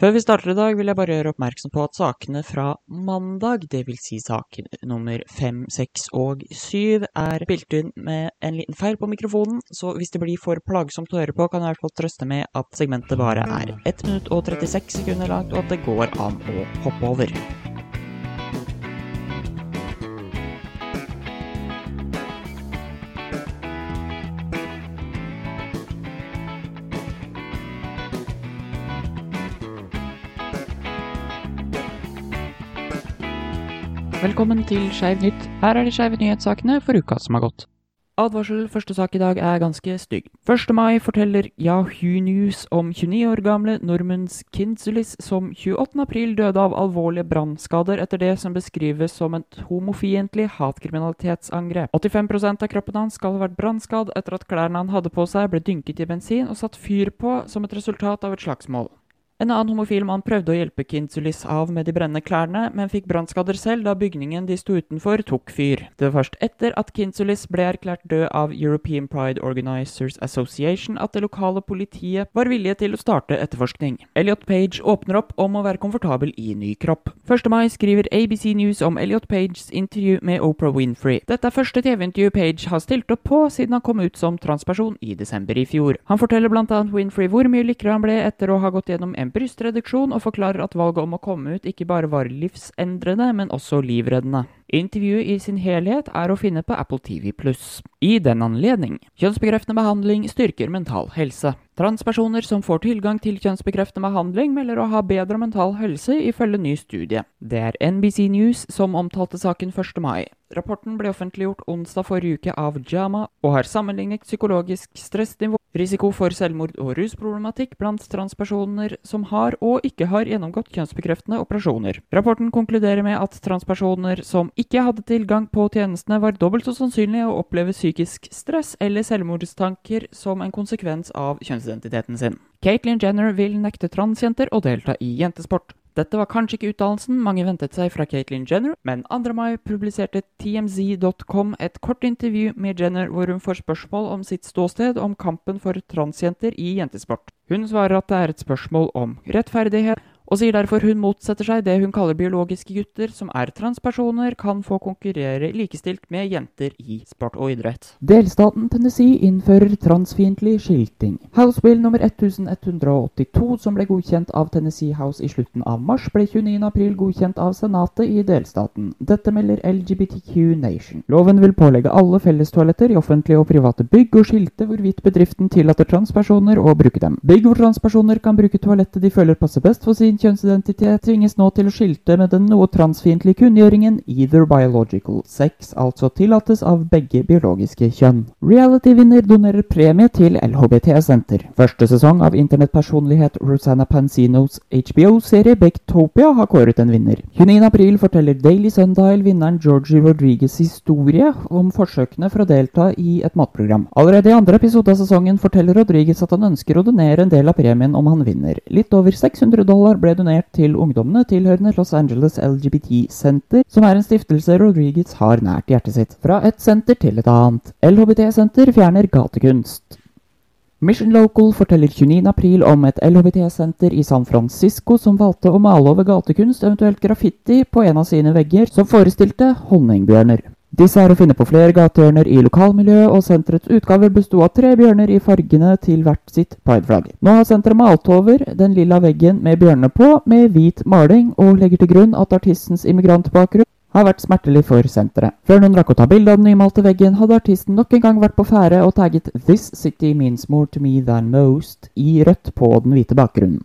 Før vi starter i dag, vil jeg bare gjøre oppmerksom på at sakene fra mandag, dvs. Si saken nummer fem, seks og syv, er spilt inn med en liten feil på mikrofonen, så hvis det blir for plagsomt å høre på, kan jeg i hvert fall trøste med at segmentet bare er 1 minutt og 36 sekunder langt, og at det går an å hoppe over. Velkommen til Skeiv nytt. Her er de skeive nyhetssakene for uka som har gått. Advarsel, første sak i dag er ganske stygg. 1. mai forteller Yahoo News om 29 år gamle Normans Kinsulis som 28. april døde av alvorlige brannskader etter det som beskrives som et homofiendtlig hatkriminalitetsangrep. 85% av kroppen hans skal ha vært brannskadd etter at klærne han hadde på seg ble dynket i bensin og satt fyr på som et resultat av et slagsmål. En annen homofil mann prøvde å hjelpe Kinsulis av med de brennende klærne, men fikk brannskader selv da bygningen de sto utenfor, tok fyr. Det var først etter at Kinsulis ble erklært død av European Pride Organizers Association at det lokale politiet var villige til å starte etterforskning. Elliot Page åpner opp om å være komfortabel i ny kropp. 1. mai skriver ABC News om Elliot Pages intervju med Oprah Winfrey. Dette er første TV-intervju Page har stilt opp på siden han kom ut som transperson i desember i fjor. Han forteller bl.a. Winfrey hvor mye lykkere han ble etter å ha gått gjennom en brystreduksjon, og forklarer at valget om å komme ut ikke bare var livsendrende, men også livreddende. Intervjuet i sin helhet er å finne på Apple TV+. I den anledning kjønnsbekreftende behandling styrker mental helse. Transpersoner som får tilgang til kjønnsbekreftende behandling, melder å ha bedre mental helse, ifølge ny studie. Det er NBC News som omtalte saken 1. mai. Rapporten ble offentliggjort onsdag forrige uke av JAMA, og har sammenlignet psykologisk stressnivå, risiko for selvmord og rusproblematikk blant transpersoner som har og ikke har gjennomgått kjønnsbekreftende operasjoner. Rapporten konkluderer med at transpersoner som ikke hadde tilgang på tjenestene, var dobbelt så sannsynlig å oppleve psykisk stress eller selvmordstanker som en konsekvens av kjønnsidentiteten sin. Caitlyn Jenner vil nekte transjenter å delta i jentesport. Dette var kanskje ikke utdannelsen mange ventet seg fra Caitlyn Jenner, men 2. mai publiserte TMZ.com et kort intervju med Jenner hvor hun får spørsmål om sitt ståsted om kampen for transjenter i jentesport. Hun svarer at det er et spørsmål om rettferdighet, og sier derfor hun motsetter seg det hun kaller biologiske gutter, som er transpersoner, kan få konkurrere likestilt med jenter i sport og idrett. Delstaten Tennessee innfører transfiendtlig skilting. House Bill nummer 1182, som ble godkjent av Tennessee House i slutten av mars, ble 29.4 godkjent av Senatet i delstaten. Dette melder LGBTQ Nation. Loven vil pålegge alle fellestoaletter i offentlige og private bygg å skilte hvorvidt bedriften tillater transpersoner å bruke dem. Bygg hvor transpersoner kan bruke toalettet de føler passer best for sin kjønnsidentitet tvinges nå til å skilte med den noe transfiendtlige kunngjøringen 'either biological'. Sex altså tillates av begge biologiske kjønn. Reality-vinner donerer premie til LHBT-senter. Første sesong av internettpersonlighet Rosanna Pansinos HBO-serie Bektopia har kåret en vinner. 29.4 forteller Daily Sundial vinneren Georgie Rodriguez' historie om forsøkene for å delta i et matprogram. Allerede i andre episode av sesongen forteller Rodriguez at han ønsker å donere en del av premien om han vinner. Litt over 600 dollar ble donert til ungdommene tilhørende Los Angeles LGBT Center, som er en stiftelse Rodriguez har nært hjertet sitt. Fra et senter til et annet. LHBT-senter fjerner gatekunst. Mission Local forteller 29.4 om et LHBT-senter i San Francisco som valgte å male over gatekunst, eventuelt graffiti, på en av sine vegger som forestilte honningbjørner. Disse er å finne på flere gatehjørner i lokalmiljøet, og senterets utgaver besto av tre bjørner i fargene til hvert sitt prideflagg. Nå har senteret malt over den lilla veggen med bjørnene på, med hvit maling, og legger til grunn at artistens immigrantbakgrunn har vært smertelig for senteret. Før noen rakk å ta bilde av den nymalte veggen, hadde artisten nok en gang vært på ferde og tagget 'This city means more to me than most' i rødt på den hvite bakgrunnen.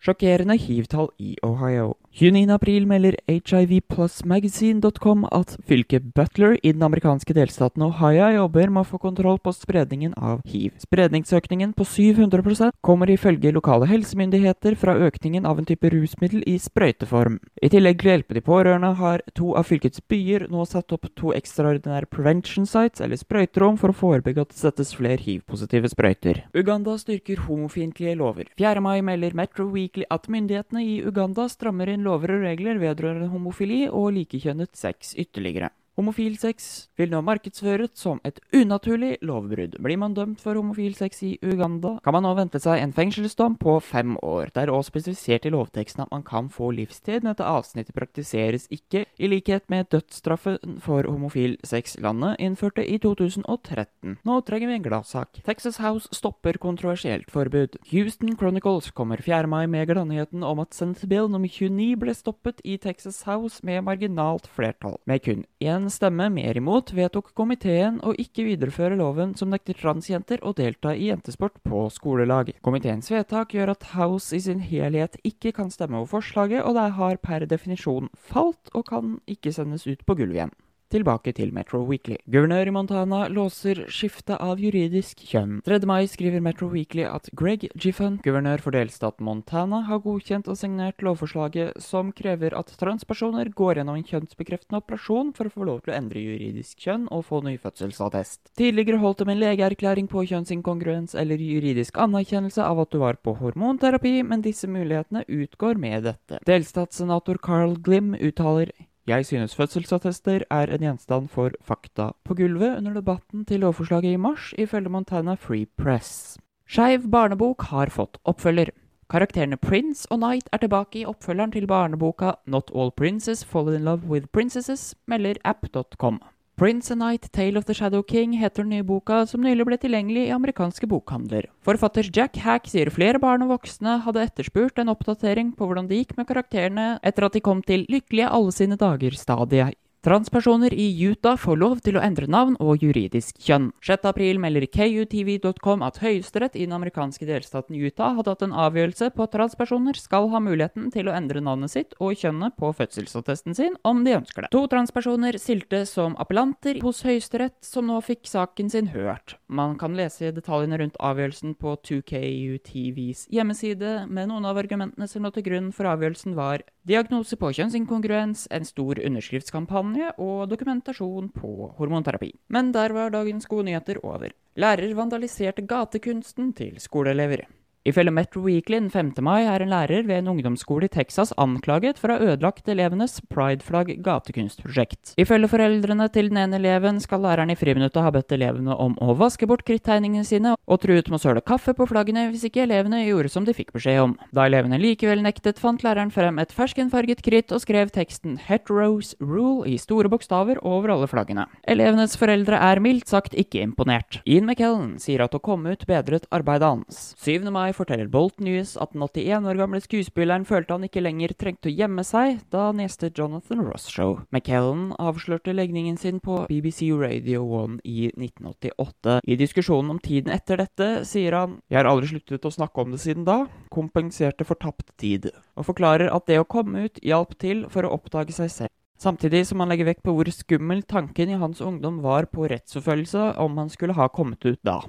Sjokkerende hiv-tall i Ohio. 29.4 melder hivplusmagazine.com at fylket Butler i den amerikanske delstaten Ohio jobber med å få kontroll på spredningen av hiv. Spredningsøkningen på 700% kommer ifølge lokale helsemyndigheter fra økningen av en type rusmiddel i sprøyteform. I tillegg til å hjelpe de pårørende har to av fylkets byer nå satt opp to ekstraordinære prevention sites, eller sprøyterom, for å forebygge at det settes flere hiv-positive sprøyter. Uganda styrker homofiendtlige lover. 4. mai melder Metro Weekly at myndighetene i Uganda strammer inn lover og regler vedrørende homofili og likekjønnet sex ytterligere. Homofil sex vil nå markedsføres som et unaturlig lovbrudd. Blir man dømt for homofil sex i Uganda, kan man nå vente seg en fengselsdom på fem år. Det er også spesifisert i lovteksten at man kan få livstid. Dette avsnittet praktiseres ikke, i likhet med dødsstraffen for homofil sex landet innførte i 2013. Nå trenger vi en gladsak. Texas House stopper kontroversielt forbud. Houston Chronicles kommer 4. mai med gladnyheten om at Senate Bill nummer 29 ble stoppet i Texas House med marginalt flertall. Med kun én en stemme mer imot vedtok komiteen å ikke videreføre loven som nekter transjenter å delta i jentesport på skolelag. Komiteens vedtak gjør at House i sin helhet ikke kan stemme over forslaget, og det har per definisjon falt og kan ikke sendes ut på gulvet igjen. Tilbake til Metro Weekly. Guvernør i Montana låser skifte av juridisk kjønn. 3. mai skriver Metro Weekly at Greg Giffen, guvernør for delstaten Montana, har godkjent og signert lovforslaget som krever at transpersoner går gjennom en kjønnsbekreftende operasjon for å få lov til å endre juridisk kjønn og få nyfødselsattest. Tidligere holdt de en legeerklæring på kjønnsinkongruens eller juridisk anerkjennelse av at du var på hormonterapi, men disse mulighetene utgår med dette. Delstatssenator Carl Glim uttaler jeg synes fødselsattester er en gjenstand for fakta på gulvet under debatten til lovforslaget i mars, ifølge Montana Free Press. Skeiv barnebok har fått oppfølger. Karakterene Prince og Knight er tilbake i oppfølgeren til barneboka Not All Princes Fall In Love With Princesses, melder app.com. Prince and Night, Tale of the Shadow King heter den nye boka, som nylig ble tilgjengelig i amerikanske bokhandler. Forfatter Jack Hack sier flere barn og voksne hadde etterspurt en oppdatering på hvordan det gikk med karakterene etter at de kom til lykkelige alle sine dager-stadiet Transpersoner i Utah får lov til å endre navn og juridisk kjønn. 6.4 melder KUTV.com at Høyesterett i den amerikanske delstaten Utah har tatt en avgjørelse på at transpersoner skal ha muligheten til å endre navnet sitt og kjønnet på fødselsattesten sin om de ønsker det. To transpersoner stilte som appellanter hos Høyesterett, som nå fikk saken sin hørt. Man kan lese detaljene rundt avgjørelsen på 2KUTVs hjemmeside, men noen av argumentene som lå til grunn for avgjørelsen var diagnose på kjønnsinkongruens, en stor underskriftskampanje og dokumentasjon på hormonterapi. Men der var dagens gode nyheter over. Lærer vandaliserte gatekunsten til skoleelever. Ifølge Metro Weekly den 5. mai er en lærer ved en ungdomsskole i Texas anklaget for å ha ødelagt elevenes prideflagg gatekunstprosjekt. Ifølge foreldrene til den ene eleven skal læreren i friminuttet ha bedt elevene om å vaske bort krittegningene sine og truet med å søle kaffe på flaggene hvis ikke elevene gjorde som de fikk beskjed om. Da elevene likevel nektet, fant læreren frem et ferskenfarget kritt og skrev teksten 'Heteros Rule' i store bokstaver over alle flaggene. Elevenes foreldre er mildt sagt ikke imponert. Ian McKellen sier at å komme ut bedret arbeidet hans. 7. mai forteller Bolt News at den 81 år gamle skuespilleren følte han ikke lenger trengte å gjemme seg da han gjestet Jonathan Ross Show. McKellen avslørte legningen sin på BBC Radio 1 i 1988. I diskusjonen om tiden etter dette sier han Jeg har aldri sluttet å snakke om det siden da. Kompenserte for tapt tid. Og forklarer at det å komme ut hjalp til for å oppdage seg selv. Samtidig som han legger vekt på hvor skummel tanken i hans ungdom var på rettsforfølgelse om han skulle ha kommet ut da.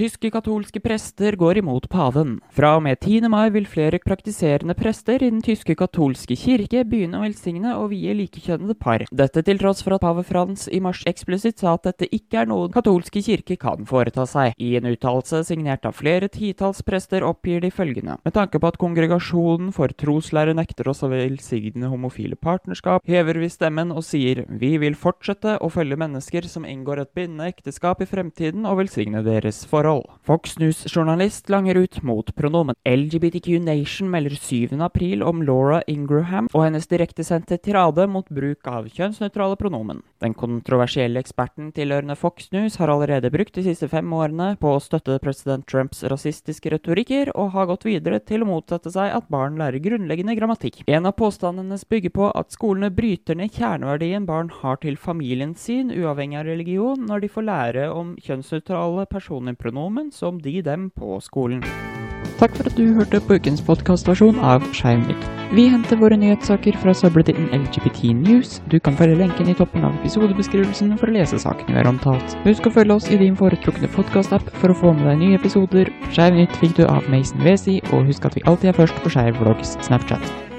Tyske katolske prester går imot paven. Fra og med 10. mai vil flere praktiserende prester i den tyske katolske kirke begynne å velsigne og vie likekjønnede par. Dette til tross for at pave Frans i mars eksplisitt sa at dette ikke er noe katolske kirke kan foreta seg. I en uttalelse signert av flere titalls prester oppgir de følgende. Med tanke på at kongregasjonen for troslære nekter oss å velsigne homofile partnerskap, hever vi stemmen og sier vi vil fortsette å følge mennesker som inngår et bindende ekteskap i fremtiden og velsigne deres forhold forhold. Fox News-journalist langer ut mot pronomen. LGBTQ Nation melder 7. april om Laura Ingraham og hennes direktesendte tirade mot bruk av kjønnsnøytrale pronomen. Den kontroversielle eksperten tilhørende Fox News har allerede brukt de siste fem årene på å støtte president Trumps rasistiske retorikker, og har gått videre til å motsette seg at barn lærer grunnleggende grammatikk. En av påstandene hennes bygger på at skolene bryter ned kjerneverdien barn har til familien sin, uavhengig av religion, når de får lære om kjønnsnøytrale personpronomen pronomen som de-dem på skolen. Takk for at du hørte på ukens podkastversjon av Skeivnytt. Vi henter våre nyhetssaker fra subredditen LGBT News. Du kan følge lenken i toppen av episodebeskrivelsen for å lese sakene vi har omtalt. Husk å følge oss i din foretrukne podkastapp for å få med deg nye episoder. Skeivnytt fikk du av Mason Wesi, og husk at vi alltid er først på Skeiv Vlogs Snapchat.